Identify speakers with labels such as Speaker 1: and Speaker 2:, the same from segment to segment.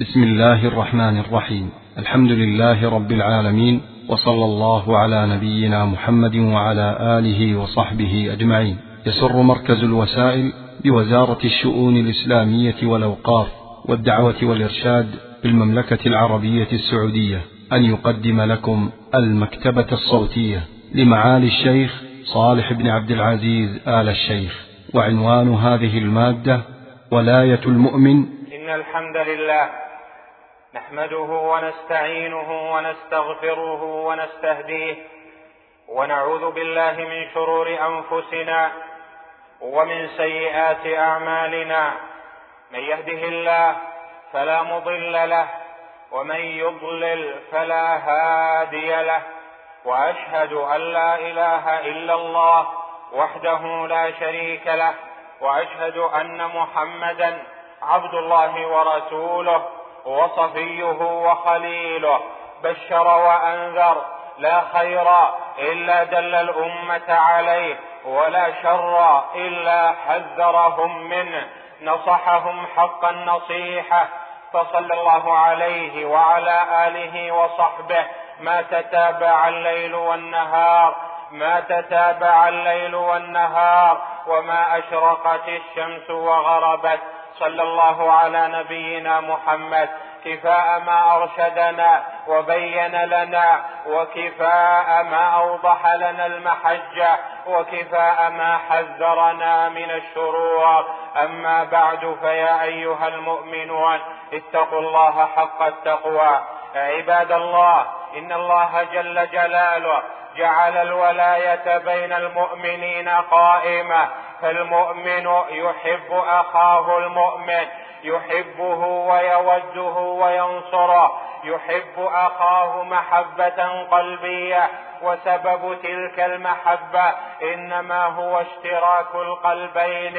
Speaker 1: بسم الله الرحمن الرحيم. الحمد لله رب العالمين وصلى الله على نبينا محمد وعلى آله وصحبه أجمعين. يسر مركز الوسائل بوزارة الشؤون الإسلامية والأوقاف والدعوة والإرشاد بالمملكة العربية السعودية. أن يقدم لكم المكتبة الصوتية لمعالي الشيخ صالح بن عبد العزيز آل الشيخ. وعنوان هذه المادة ولاية المؤمن.
Speaker 2: إن الحمد لله نحمده ونستعينه ونستغفره ونستهديه ونعوذ بالله من شرور أنفسنا ومن سيئات أعمالنا. من يهده الله فلا مضل له ومن يضلل فلا هادي له. وأشهد أن لا إله إلا الله وحده لا شريك له وأشهد أن محمدا عبد الله ورسوله. وصفيه وخليله بشر وأنذر لا خير إلا دل الأمة عليه ولا شر إلا حذرهم منه نصحهم حق النصيحة. فصلى الله عليه وعلى آله وصحبه ما تتابع الليل والنهار ما تتابع الليل والنهار وما أشرقت الشمس وغربت. صلى الله على نبينا محمد. كفاء ما أرشدنا وبين لنا وكفاء ما أوضح لنا المحجة وكفاء ما حذرنا من الشرور. أما بعد فيا أيها المؤمنون اتقوا الله حق التقوى. عباد الله إن الله جل جلاله جعل الولاية بين المؤمنين قائمة. فالمؤمن يحب أخاه المؤمن يحبه ويوده وينصره يحب أخاه محبة قلبية. وسبب تلك المحبة إنما هو اشتراك القلبين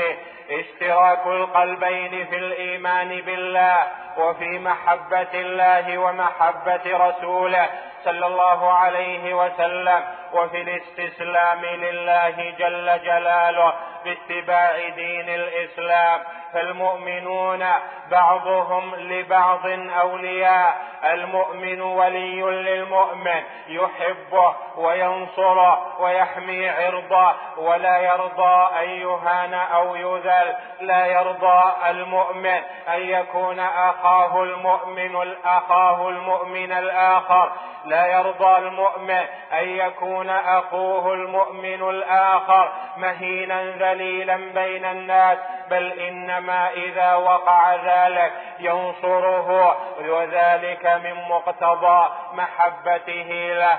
Speaker 2: اشتراك القلبين في الإيمان بالله وفي محبة الله ومحبة رسوله صلى الله عليه وسلم وفي الاستسلام لله جل جلاله باتباع دين الإسلام. فالمؤمنون بعضهم لبعض أولياء المؤمن ولي للمؤمن يحبه وينصره ويحمي عرضه ولا يرضى أن يهان أو يذل لا يرضى المؤمن أن يكون أخاه المؤمن اخاه المؤمن الآخر لا يرضى المؤمن أن يكون أخوه المؤمن الآخر مهينا ذليلا بين الناس بل إنما إذا وقع ذلك ينصره وذلك من مقتضى محبته له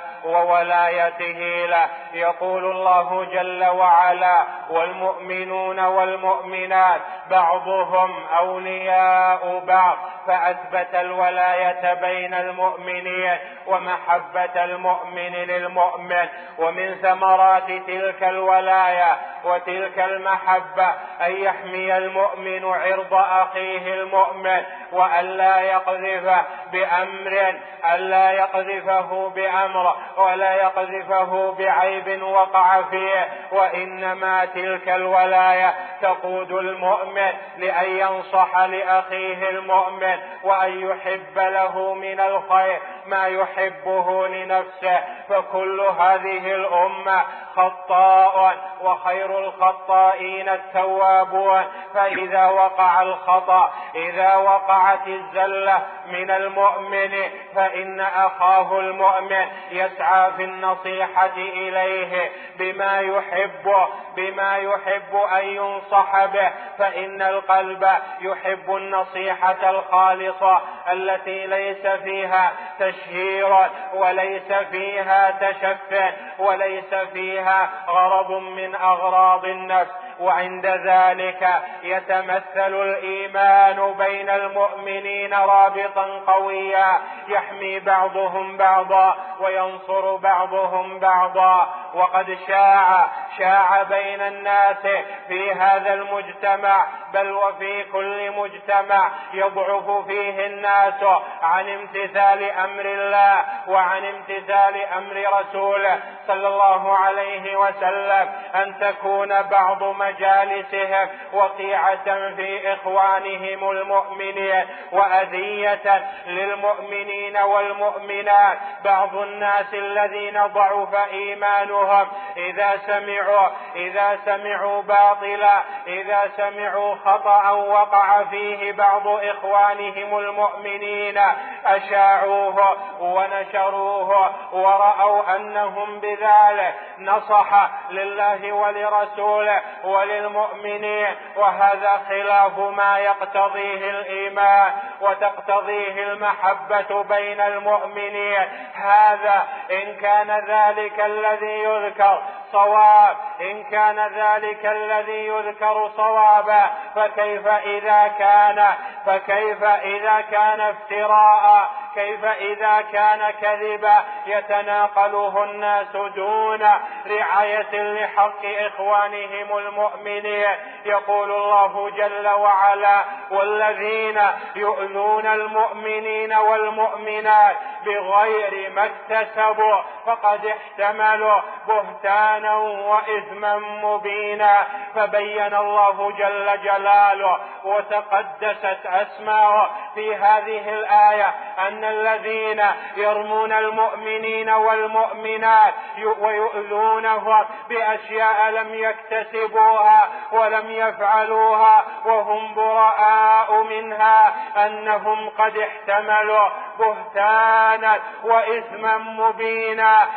Speaker 2: وولايته له. يقول الله جل وعلا والمؤمنون والمؤمنات بعضهم أولياء بعض فأثبت الولاية بين المؤمنين ومحبة المؤمن للمؤمن. ومن ثمرات تلك الولاية وتلك المحبة أن يحمي المؤمن عرض أخيه المؤمن والا يقذفه بأمر الا يقذفه بأمر ولا يقذفه بعيب وقع فيه وإنما تلك الولاية تقود المؤمن لأن ينصح لأخيه المؤمن وأن يحب له من الخير ما يحبه لنفسه. فكل هذه الأمة خطاء وخير الخطائين التوابون. فإذا وقع الخطأ إذا وقعت الزلة من المؤمن فإن أخاه المؤمن يسعى في النصيحة إليه بما يحب بما يحب أن ينصح به. فإن القلب يحب النصيحة الخالصة التي ليس فيها تشهير وليس فيها تشف وليس فيها غرض من أغراض النفس. وعند ذلك يتمثل الإيمان بين المؤمنين رابطا قويا يحمي بعضهم بعضا وينصر بعضهم بعضا. وقد شاع شاع بين الناس في هذا المجتمع بل وفي كل مجتمع يضعف فيه الناس عن امتثال أمر الله وعن امتثال أمر رسوله. صلى الله عليه وسلم أن تكون بعض من مجالسهم وقيعة في إخوانهم المؤمنين وأذية للمؤمنين والمؤمنات. بعض الناس الذين ضعف إيمانهم إذا سمعوا إذا سمعوا باطلا إذا سمعوا خطأ وقع فيه بعض إخوانهم المؤمنين. أشاعوه ونشروه ورأوا أنهم بذلك نصح لله ولرسوله وللمؤمنين وهذا خلاف ما يقتضيه الإيمان وتقتضيه المحبة بين المؤمنين. هذا إن كان ذلك الذي يذكر صواب إن كان ذلك الذي يذكر صوابا فكيف إذا كان فكيف إذا كان افتراء؟ كيف إذا كان كذبا يتناقله الناس دون رعاية لحق إخوانهم المؤمنين. يقول الله جل وعلا والذين يؤذون المؤمنين والمؤمنات بغير ما اكتسبوا فقد احتملوا بهتانا وإثما مبينا. فبين الله جل جلاله وتقدست أسماؤه في هذه الآية أن الذين يرمون المؤمنين والمؤمنات ويؤذونهم بأشياء لم يكتسبوها ولم يفعلوها وهم براء منها. أنهم قد احتملوا بهتانا وإثما مبينا.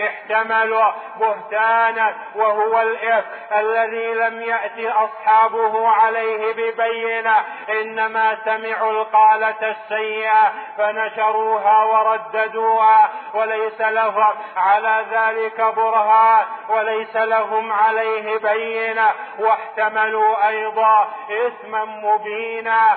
Speaker 2: احتملوا بهتانا وهو الاثم الذي لم يات أصحابه عليه ببينة. إنما سمعوا القالة السيئة فنشروها ورددوها. وليس لهم على ذلك برهان. وليس لهم عليه بينة. واحتملوا أيضا إثما مبينا.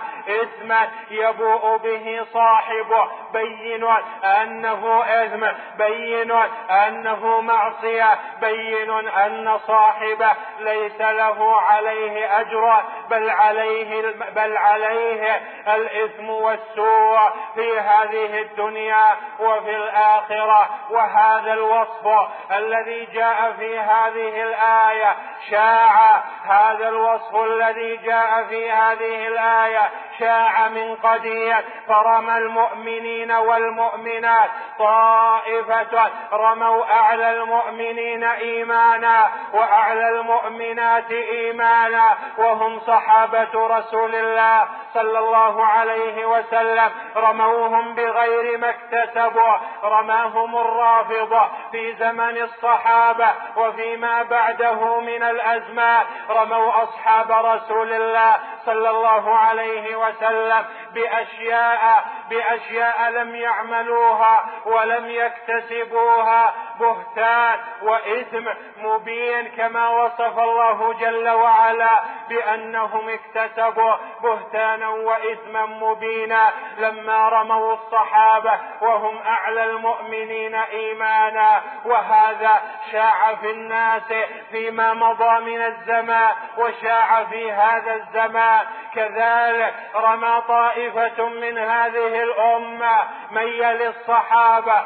Speaker 2: اثما يبوء به صاحبه بين أنه اثم بين أنه معصية بين أن صاحبه ليس له عليه أجر بل عليه بل عليه الإثم والسوء في هذه الدنيا وفي الآخرة. وهذا الوصف الذي جاء في هذه الآية شاع هذا الوصف الذي جاء في هذه الآية شاع من قديم فرمى المؤمنين والمؤمنات. طائفة رموا أعلى المؤمنين إيمانا وأعلى المؤمنات إيمانا وهم صحابة رسول الله صلى الله عليه وسلم. رموهم بغير ما اكتسبوا رماهم الرافضة في زمن الصحابة وفيما بعده من الأزمان. رموا أصحاب رسول الله صلى الله عليه وسلم بأشياء بأشياء لم يعملوها ولم يكتسبوها. بهتان وإثم مبين كما وصف الله جل وعلا بأنهم اكتسبوا بهتانا وإثما مبينا. لما رموا الصحابة وهم أعلى المؤمنين إيمانا. وهذا شاع في الناس فيما مضى من الزمان وشاع في هذا الزمان كذلك رمى طائفة من هذه الأمة من يلي الصحابة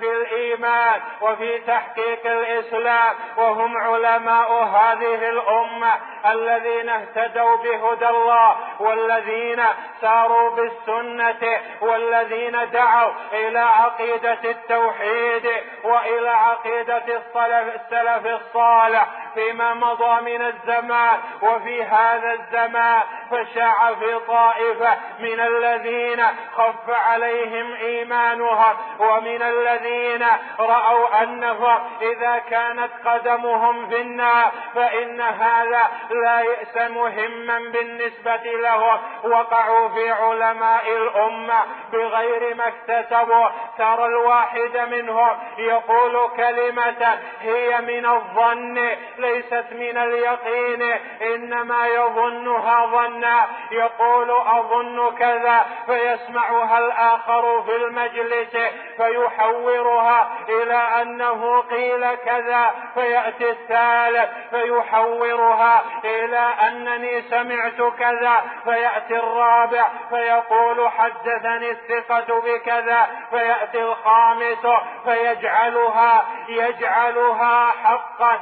Speaker 2: في الإيمان وفي تحقيق الإسلام وهم علماء هذه الأمة الذين اهتدوا بهدى الله والذين ساروا بالسنة والذين دعوا إلى عقيدة التوحيد وإلى عقيدة السلف الصالح فيما مضى من الزمان وفي هذا الزمان فشاع في طائفة من الذين خف عليهم إيمانها ومن الذين رأوا أنهم إذا كانت قدمهم في النار فإن هذا لا يأس مهما بالنسبة لهم. وقعوا في علماء الأمة بغير ما اكتسبوا. ترى الواحد منهم يقول كلمة هي من الظن ليست من اليقين إنما يظنها ظنا فيقول أظن كذا فيسمعها الآخر في المجلس فيحورها إلى أنه قيل كذا فيأتي الثالث فيحورها إلى أنني سمعت كذا فيأتي الرابع فيقول حدثني الثقة بكذا فيأتي الخامس فيجعلها يجعلها حقا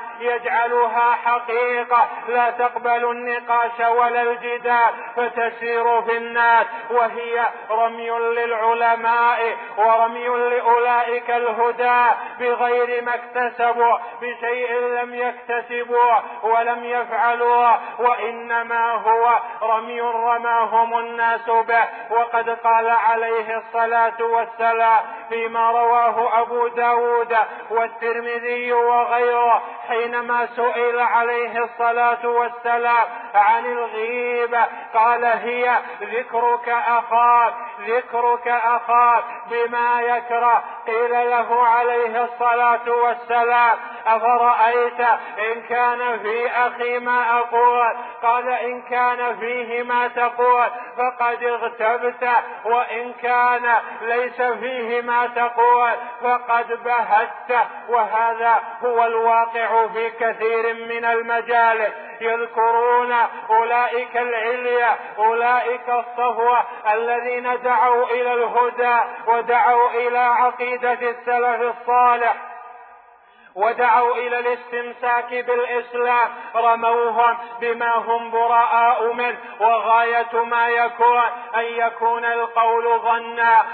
Speaker 2: يجعلها حقيقة لا تقبل النقاش ولا الجدال فتسير في الناس وهي رمي للعلماء ورمي لأولئك الهدى بغير ما اكتسبوا بشيء لم يكتسبوا ولم يفعلوا وإنما هو رمي رماهم الناس به. وقد قال عليه الصلاة والسلام فيما رواه أبو داود والترمذي وغيره حينما سئل عليه الصلاة والسلام عن الغيبة. قال هي ذكرك أخاك ذكرك أخاك بما يكره. قيل له عليه الصلاة والسلام أفرأيت إن كان في أخي ما أقول؟ قال إن كان فيه ما تقول فقد اغتبت وإن كان ليس فيه ما تقول فقد بهت. وهذا هو الواقع في كثير من المجالس يذكرون أولئك العليا أولئك الصفوة الذين دعوا إلى الهدى ودعوا إلى عقيدة السلف الصالح. ودعوا إلى الاستمساك بالإسلام رموهم بما هم براء منه وغاية ما يكون أن يكون القول ظنا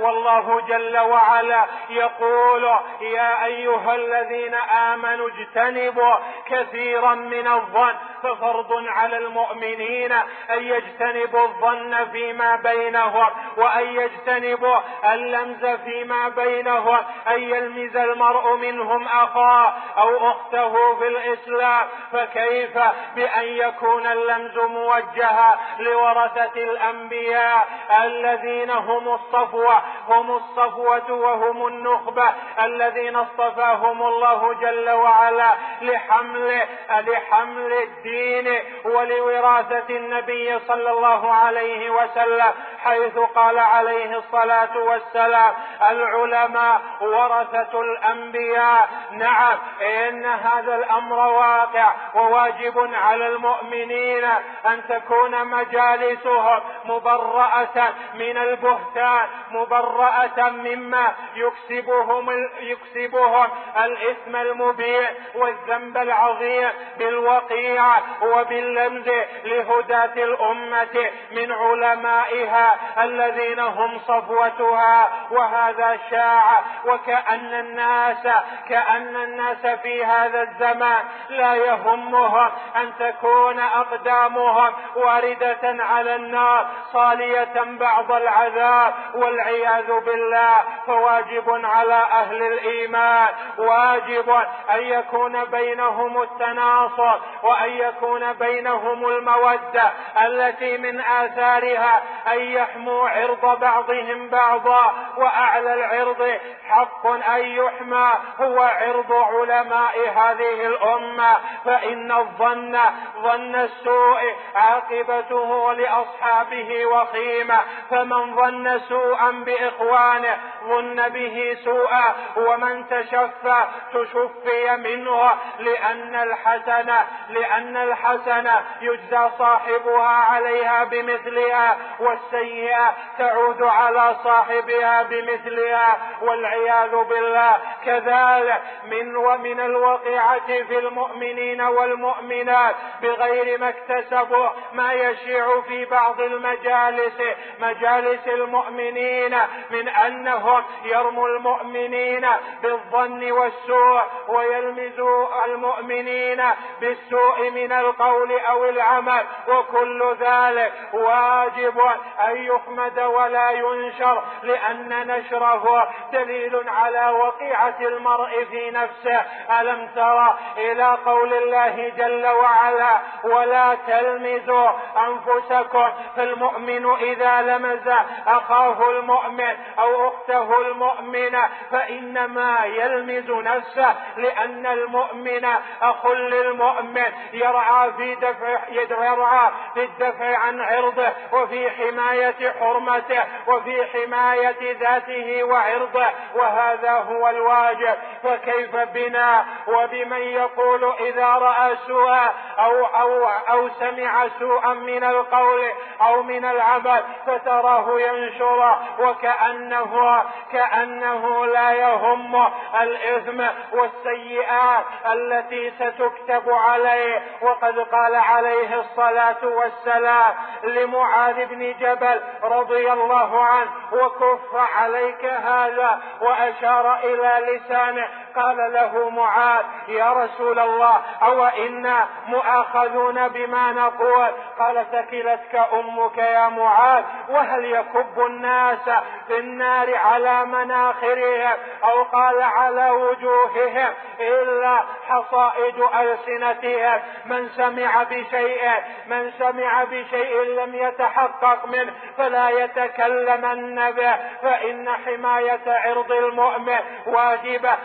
Speaker 2: والله جل وعلا يقول يا أيها الذين آمنوا اجتنبوا كثيرا من الظن ففرض على المؤمنين أن يجتنبوا الظن فيما بينهم وأن يجتنبوا اللمز فيما بينهم أن يلمز المرء منهم أخاه أو أخته في الإسلام فكيف بأن يكون اللمز موجها لورثة الأنبياء الذين هم الصفوة هم الصفوة وهم النخبة الذين اصطفاهم الله جل وعلا لحمل لحمل الدين ولوراثة النبي صلى الله عليه وسلم حيث قال عليه الصلاة والسلام العلماء ورثة الأنبياء نعم إن هذا الأمر واقع وواجب على المؤمنين أن تكون مجالسهم مبرأة من البهتان مبرأة مما يكسبهم يكسبهم الإثم المبين والذنب العظيم بالوقيعة وباللمز لهداة الأمة من علمائها الذين هم صفوتها وهذا شاع وكأن الناس كأن الناس في هذا الزمان لا يهمهم أن تكون أقدامهم واردة على النار صالية بعض العذاب والعياذ بالله فواجب على أهل الإيمان واجب أن يكون بينهم التناصر وأن يكون بينهم المودة التي من آثارها أن يحموا عرض بعضهم بعضا وأعلى العرض حق أن يحمى هو عرض علماء هذه الأمة فإن الظن ظن السوء عاقبته لأصحابه وخيمة فمن ظن سوءا بإخوانه ظن به سوءا ومن تشفى تشفي منه لأن الحسنة لأن الحسنة يجزى صاحبها عليها بمثلها والسيئة تعود على صاحبها بمثلها والعياذ بالله كذلك من ومن الوقيعة في المؤمنين والمؤمنات بغير ما اكتسبوا ما يشيع في بعض المجالس مجالس المؤمنين من أنهم يرموا المؤمنين بالظن والسوء ويلمزوا المؤمنين بالسوء من القول أو العمل وكل ذلك واجب أن يحمد ولا ينشر لأن نشره دليل على وقيعة المرء في في نفسه ألم ترى إلى قول الله جل وعلا ولا تلمزوا أنفسكم فالمؤمن إذا لمز أخاه المؤمن أو أخته المؤمنة فإنما يلمز نفسه لأن المؤمن أخ للمؤمن يرعى في دفع يرعى في الدفع عن عرضه وفي حماية حرمته وفي حماية ذاته وعرضه وهذا هو الواجب. فكيف بنا وبمن يقول إذا رأى سوءا أو أو أو سمع سوءا من القول أو من العمل فتراه ينشر وكأنه كأنه لا يهم الإثم والسيئات التي ستكتب عليه. وقد قال عليه الصلاة والسلام لمعاذ بن جبل رضي الله عنه وكف عليك هذا وأشار إلى لسانه. قال له معاذ يا رسول الله أو إنا مؤاخذون بما نقول؟ قال ثكلتك أمك يا معاذ وهل يكب الناس في النار على مناخرهم؟ أو قال على وجوههم إلا حصائد ألسنتهم. من سمع بشيء من سمع بشيء لم يتحقق منه فلا يتكلمن به فإن حماية عرض المؤمن واجبة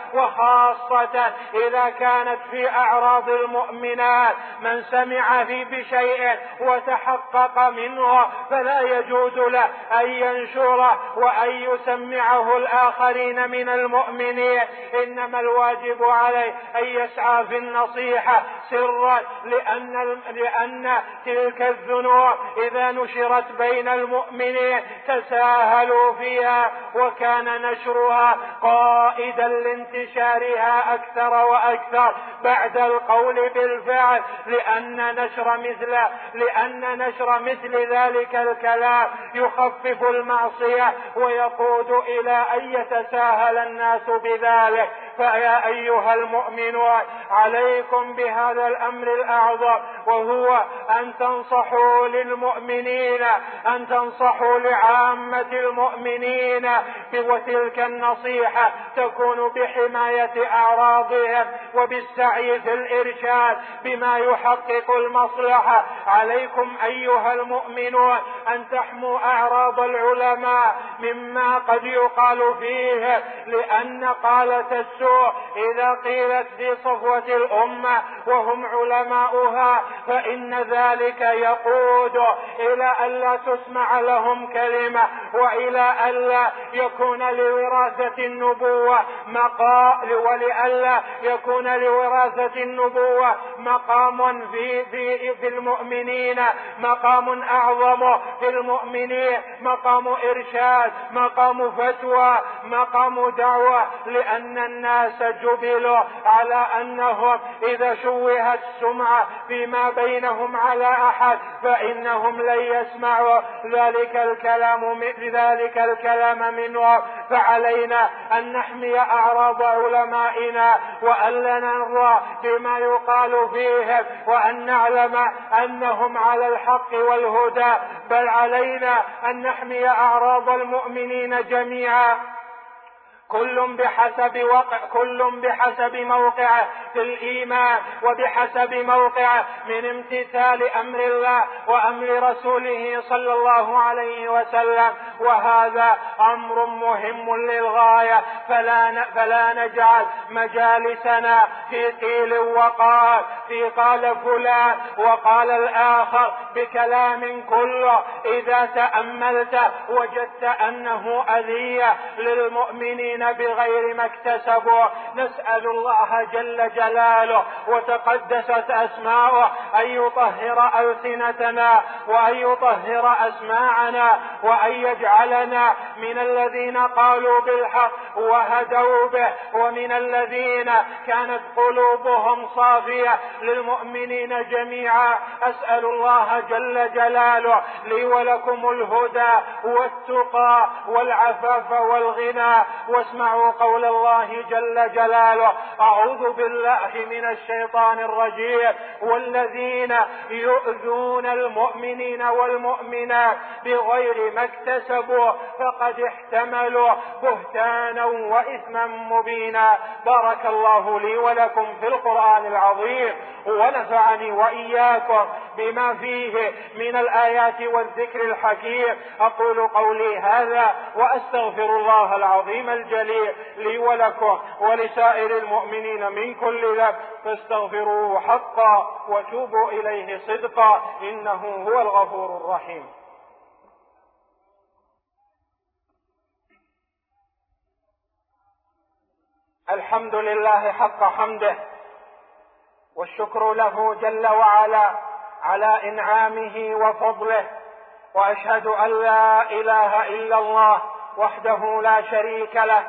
Speaker 2: وخاصة إذا كانت في أعراض المؤمنات من سمع في بشيء وتحقق منه فلا يجوز له أن ينشره وأن يسمعه الآخرين من المؤمنين. إنما الواجب عليه أن يسعى في النصيحة سرا لأن لأن تلك الذنوب إذا نشرت بين المؤمنين تساهلوا فيها وكان نشرها قائدا لانتشارها أكثر وأكثر بعد القول بالفعل لأن نشر مثل لأن نشر مثل ذلك الكلام يخفف المعصية ويقود إلى أن يتساهل الناس بذلك. فيا أيها المؤمنون عليكم بهذا الأمر الأعظم وهو أن تنصحوا للمؤمنين أن تنصحوا لعامة المؤمنين وتلك النصيحة تكون بحماية أعراضهم وبالسعي في الإرشاد بما يحقق المصلحة. عليكم أيها المؤمنون أن تحموا أعراض العلماء مما قد يقال فيه لأن قالة السوء إذا قيلت في صفوة الأمة وهم علماؤها فإن ذلك يقود إلى ألا تسمع لهم كلمة وإلى ألا يكون لوراثة النبوة مقام ولئلا يكون لوراثة النبوة مقام في في في المؤمنين مقام أعظم في المؤمنين مقام إرشاد مقام فتوى مقام دعوة لأن الناس جبلوا على أنهم إذا شوهت السمعة فيما بينهم على أحد فإنهم لن يسمعوا. ذلك الكلام ذلك الكلام منهم فعلينا أن نحمي أعراض علمائنا وأن لا نرضى بما يقال فيهم وأن نعلم أنهم على الحق والهدى. بل علينا أن نحمي أعراض المؤمنين جميعا. كل بحسب وقع كل بحسب موقعه في الايمان وبحسب موقعه من امتثال أمر الله وأمر رسوله صلى الله عليه وسلم. وهذا أمر مهم للغاية. فلا فلا نجعل مجالسنا في قيل وقال في قال فلان وقال الآخر بكلام كله. إذا تأملت وجدت أنه أذية للمؤمنين بغير ما اكتسبوا نسأل الله جل جلاله وتقدست أسماؤه أن يطهر ألسنتنا وأن يطهر أسماعنا وأن يجعلنا من الذين قالوا بالحق وهدوا به ومن الذين كانت قلوبهم صافية للمؤمنين جميعا. أسأل الله جل جلاله لي ولكم الهدى والتقى والعفاف والغنى واسمعوا قول الله جل جلاله. أعوذ بالله من الشيطان الرجيم. والذين يؤذون المؤمنين والمؤمنات بغير ما اكتسبوا فقد احتملوا بهتانا وإثما مبينا. بارك الله لي ولكم في القرآن العظيم. ونفعني وإياكم بما فيه من الآيات والذكر الحكيم. أقول قولي هذا وأستغفر الله العظيم الجليل. لي ولكم ولسائر المؤمنين من كل ذنب فاستغفروه حقا وتوبوا إليه صدقا إنه هو الغفور الرحيم. الحمد لله حق حمده والشكر له جل وعلا على إنعامه وفضله وأشهد أن لا إله إلا الله وحده لا شريك له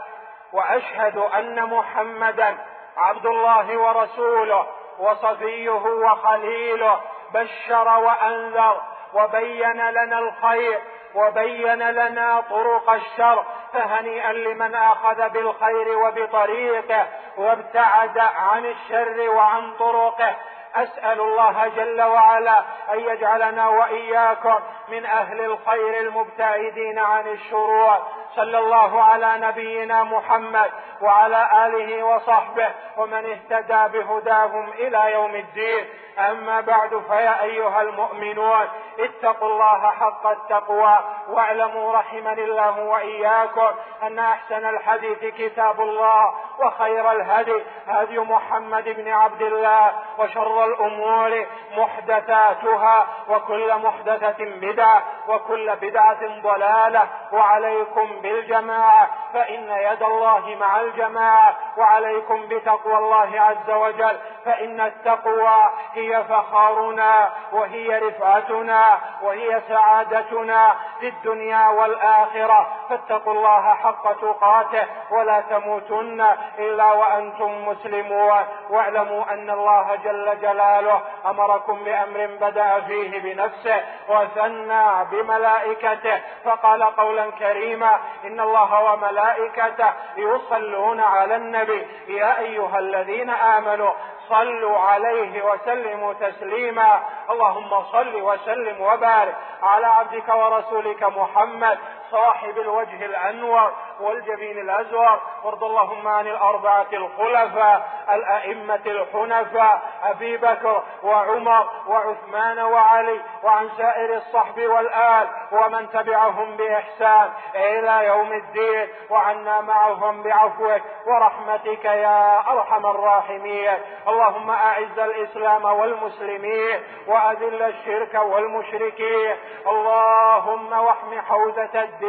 Speaker 2: وأشهد أن محمدا عبد الله ورسوله وصفيه وخليله بشر وأنذر وبين لنا الخير وبين لنا طرق الشر فهنيئا لمن آخذ بالخير وبطريقه وابتعد عن الشر وعن طرقه. أسأل الله جل وعلا أن يجعلنا وإياكم من أهل الخير المبتعدين عن الشرور صلى الله على نبينا محمد وعلى آله وصحبه ومن اهتدى بهداهم إلى يوم الدين. أما بعد فيا أيها المؤمنون اتقوا الله حق التقوى واعلموا رحمني الله وإياكم أن أحسن الحديث كتاب الله وخير الهدي هدي محمد بن عبد الله وشر الأمور محدثاتها وكل محدثة بدعة وكل بدعة ضلالة. وعليكم بالجماعة فإن يد الله مع الجماعة وعليكم بتقوى الله عز وجل فإن التقوى هي فخارنا وهي رفعتنا وهي سعادتنا في الدنيا والآخرة. فاتقوا الله حق تقاته ولا تموتن إلا وأنتم مسلمون. واعلموا أن الله جل جلاله أمركم بأمر بدأ فيه بنفسه وثنى بملائكته فقال قولا كريما ان الله وملائكته يصلون على النبي. يا ايها الذين امنوا صلوا عليه وسلموا تسليما. اللهم صل وسلم وبارك على عبدك ورسولك محمد صاحب الوجه الأنور والجبين الأزور. وارض اللهم عن الأربعة الخلفاء الأئمة الحنفاء أبي بكر وعمر وعثمان وعلي وعن سائر الصحب والآل ومن تبعهم بإحسان إلى يوم الدين. وعنا معهم بعفوك ورحمتك يا أرحم الراحمين. اللهم أعز الإسلام والمسلمين وأذل الشرك والمشركين. اللهم واحم حوزة الدين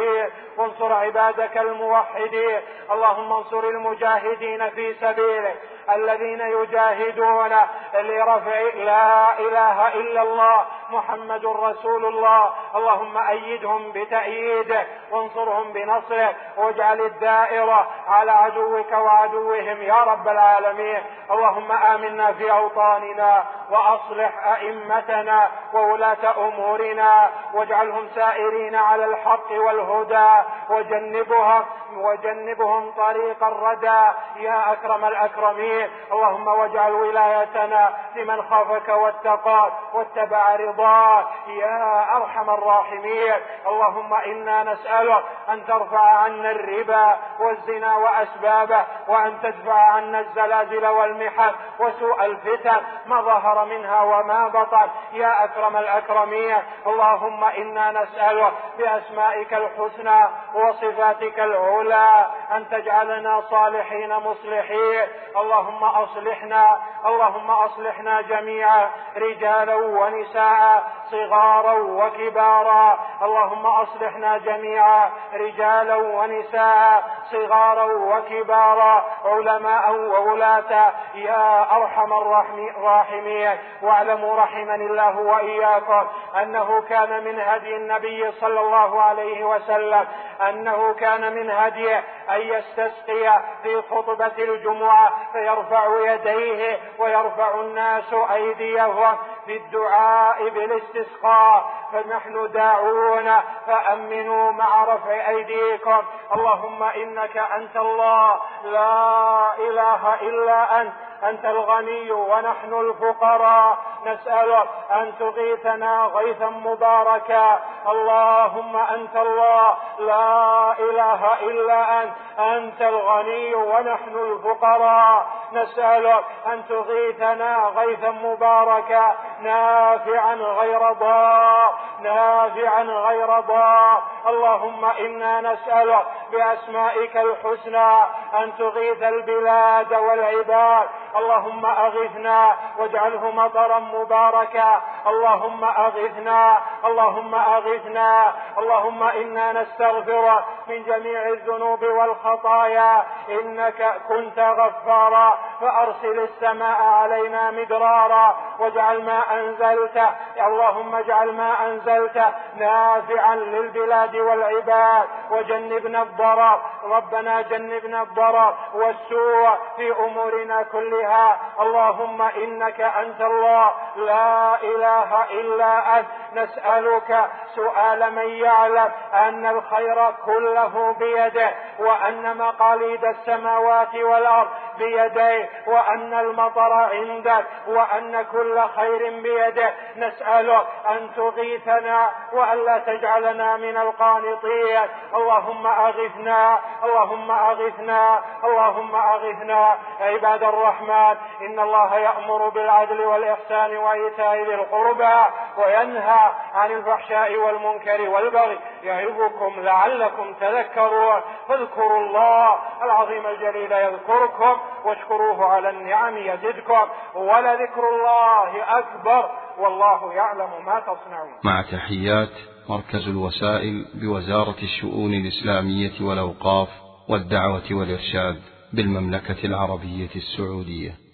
Speaker 2: وانصر عبادك الموحدين. اللهم انصر المجاهدين في سبيلك. الذين يجاهدون لرفع لا إله إلا الله محمد رسول الله. اللهم أيدهم بتاييدك وانصرهم بنصرك واجعل الدائرة على عدوك وعدوهم يا رب العالمين. اللهم آمنا في أوطاننا وأصلح أئمتنا وولاة أمورنا واجعلهم سائرين على الحق والهدى وجنبهم وجنبهم طريق الردى. يا أكرم الأكرمين اللهم واجعل ولايتنا لمن خافك واتقاك واتبع رضاك. يا أرحم الراحمين. اللهم إنا نسألك أن ترفع عنا الربا والزنا وأسبابه وأن تدفع عنا الزلازل والمحن وسوء الفتن ما ظهر منها وما بطن. يا أكرم الأكرمين. اللهم إنا نسألك بأسمائك الحسنى وصفاتك العلى أن تجعلنا صالحين مصلحين. اللهم أصلحنا اللهم أصلحنا جميعا رجالا ونساء صغارا وكبارا. اللهم أصلحنا جميعا رجالا ونساء صغارا وكبارا. علماء وولاة يا أرحم الراحمين. واعلموا رحمني الله وإياكم أنه كان من هدي النبي صلى الله عليه وسلم أنه كان من هديه أن يستسقي في خطبة الجمعة فيرفع يديه ويرفع الناس أيديهم في الدعاء بالاستسقاء. فنحن داعون فأمنوا مع رفع أيديكم. اللهم إنك أنت الله. لا إله إلا أنت. أنت الغني ونحن الفقراء. نسألك أن تغيثنا غيثا مباركا. اللهم أنت الله. لا إله إلا أنت. أنت الغني ونحن الفقراء. نسألك أن تغيثنا غيثا مباركا. نافعا غير ضار. نافعا غير ضار. اللهم إنا نسألك بأسمائك الحسنى أن تغيث البلاد والعباد. اللهم أغثنا واجعله مطرا مباركا. اللهم أغثنا اللهم أغثنا اللهم إنا نستغفر من جميع الذنوب والخطايا. إنك كنت غفارا. فأرسل السماء علينا مدرارا. واجعل ما أنزلته اللهم اجعل ما أنزلته نافعا للبلاد والعباد. وجنبنا الضرر ربنا جنبنا الضرر والسوء في أمورنا كلها. اللهم إنك أنت الله. لا إله إلا أنت. نسألك سؤال من يعلم أن الخير كله بيده وأن مقاليد السماوات والأرض بيديه وأن المطر عندك وأن كل خير بيده. نسألك أن تغيثنا وألا تجعلنا من القانطين. اللهم أغثنا اللهم أغثنا اللهم أغثنا. عباد الرحمن إن الله يأمر بالعدل والإحسان وإيتاء ذي القربى وينهى عن الفحشاء والمنكر والبغي. يعظكم لعلكم تذكرون. فاذكروا الله العظيم الجليل يذكركم واشكروه على النعم يزدكم. ولذكر الله أكبر والله يعلم ما تصنعون.
Speaker 1: مع تحيات مركز الوسائل بوزارة الشؤون الإسلامية والأوقاف والدعوة والإرشاد. بالمملكة العربية السعودية.